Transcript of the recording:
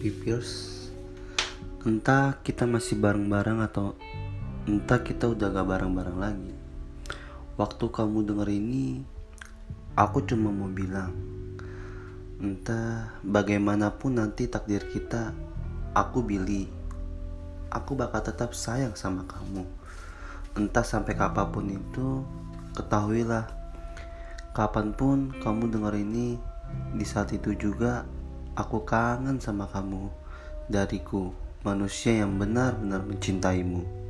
Pipirs Entah kita masih bareng-bareng atau entah kita udah gak bareng-bareng lagi. Waktu kamu denger ini Aku cuma mau bilang Entah bagaimanapun nanti takdir kita Aku Billy Aku bakal tetap sayang sama kamu. Entah sampai kapan pun itu Ketahuilah Kapan pun kamu denger ini Di saat itu juga Aku kangen sama kamu. Dariku Manusia yang benar-benar mencintaimu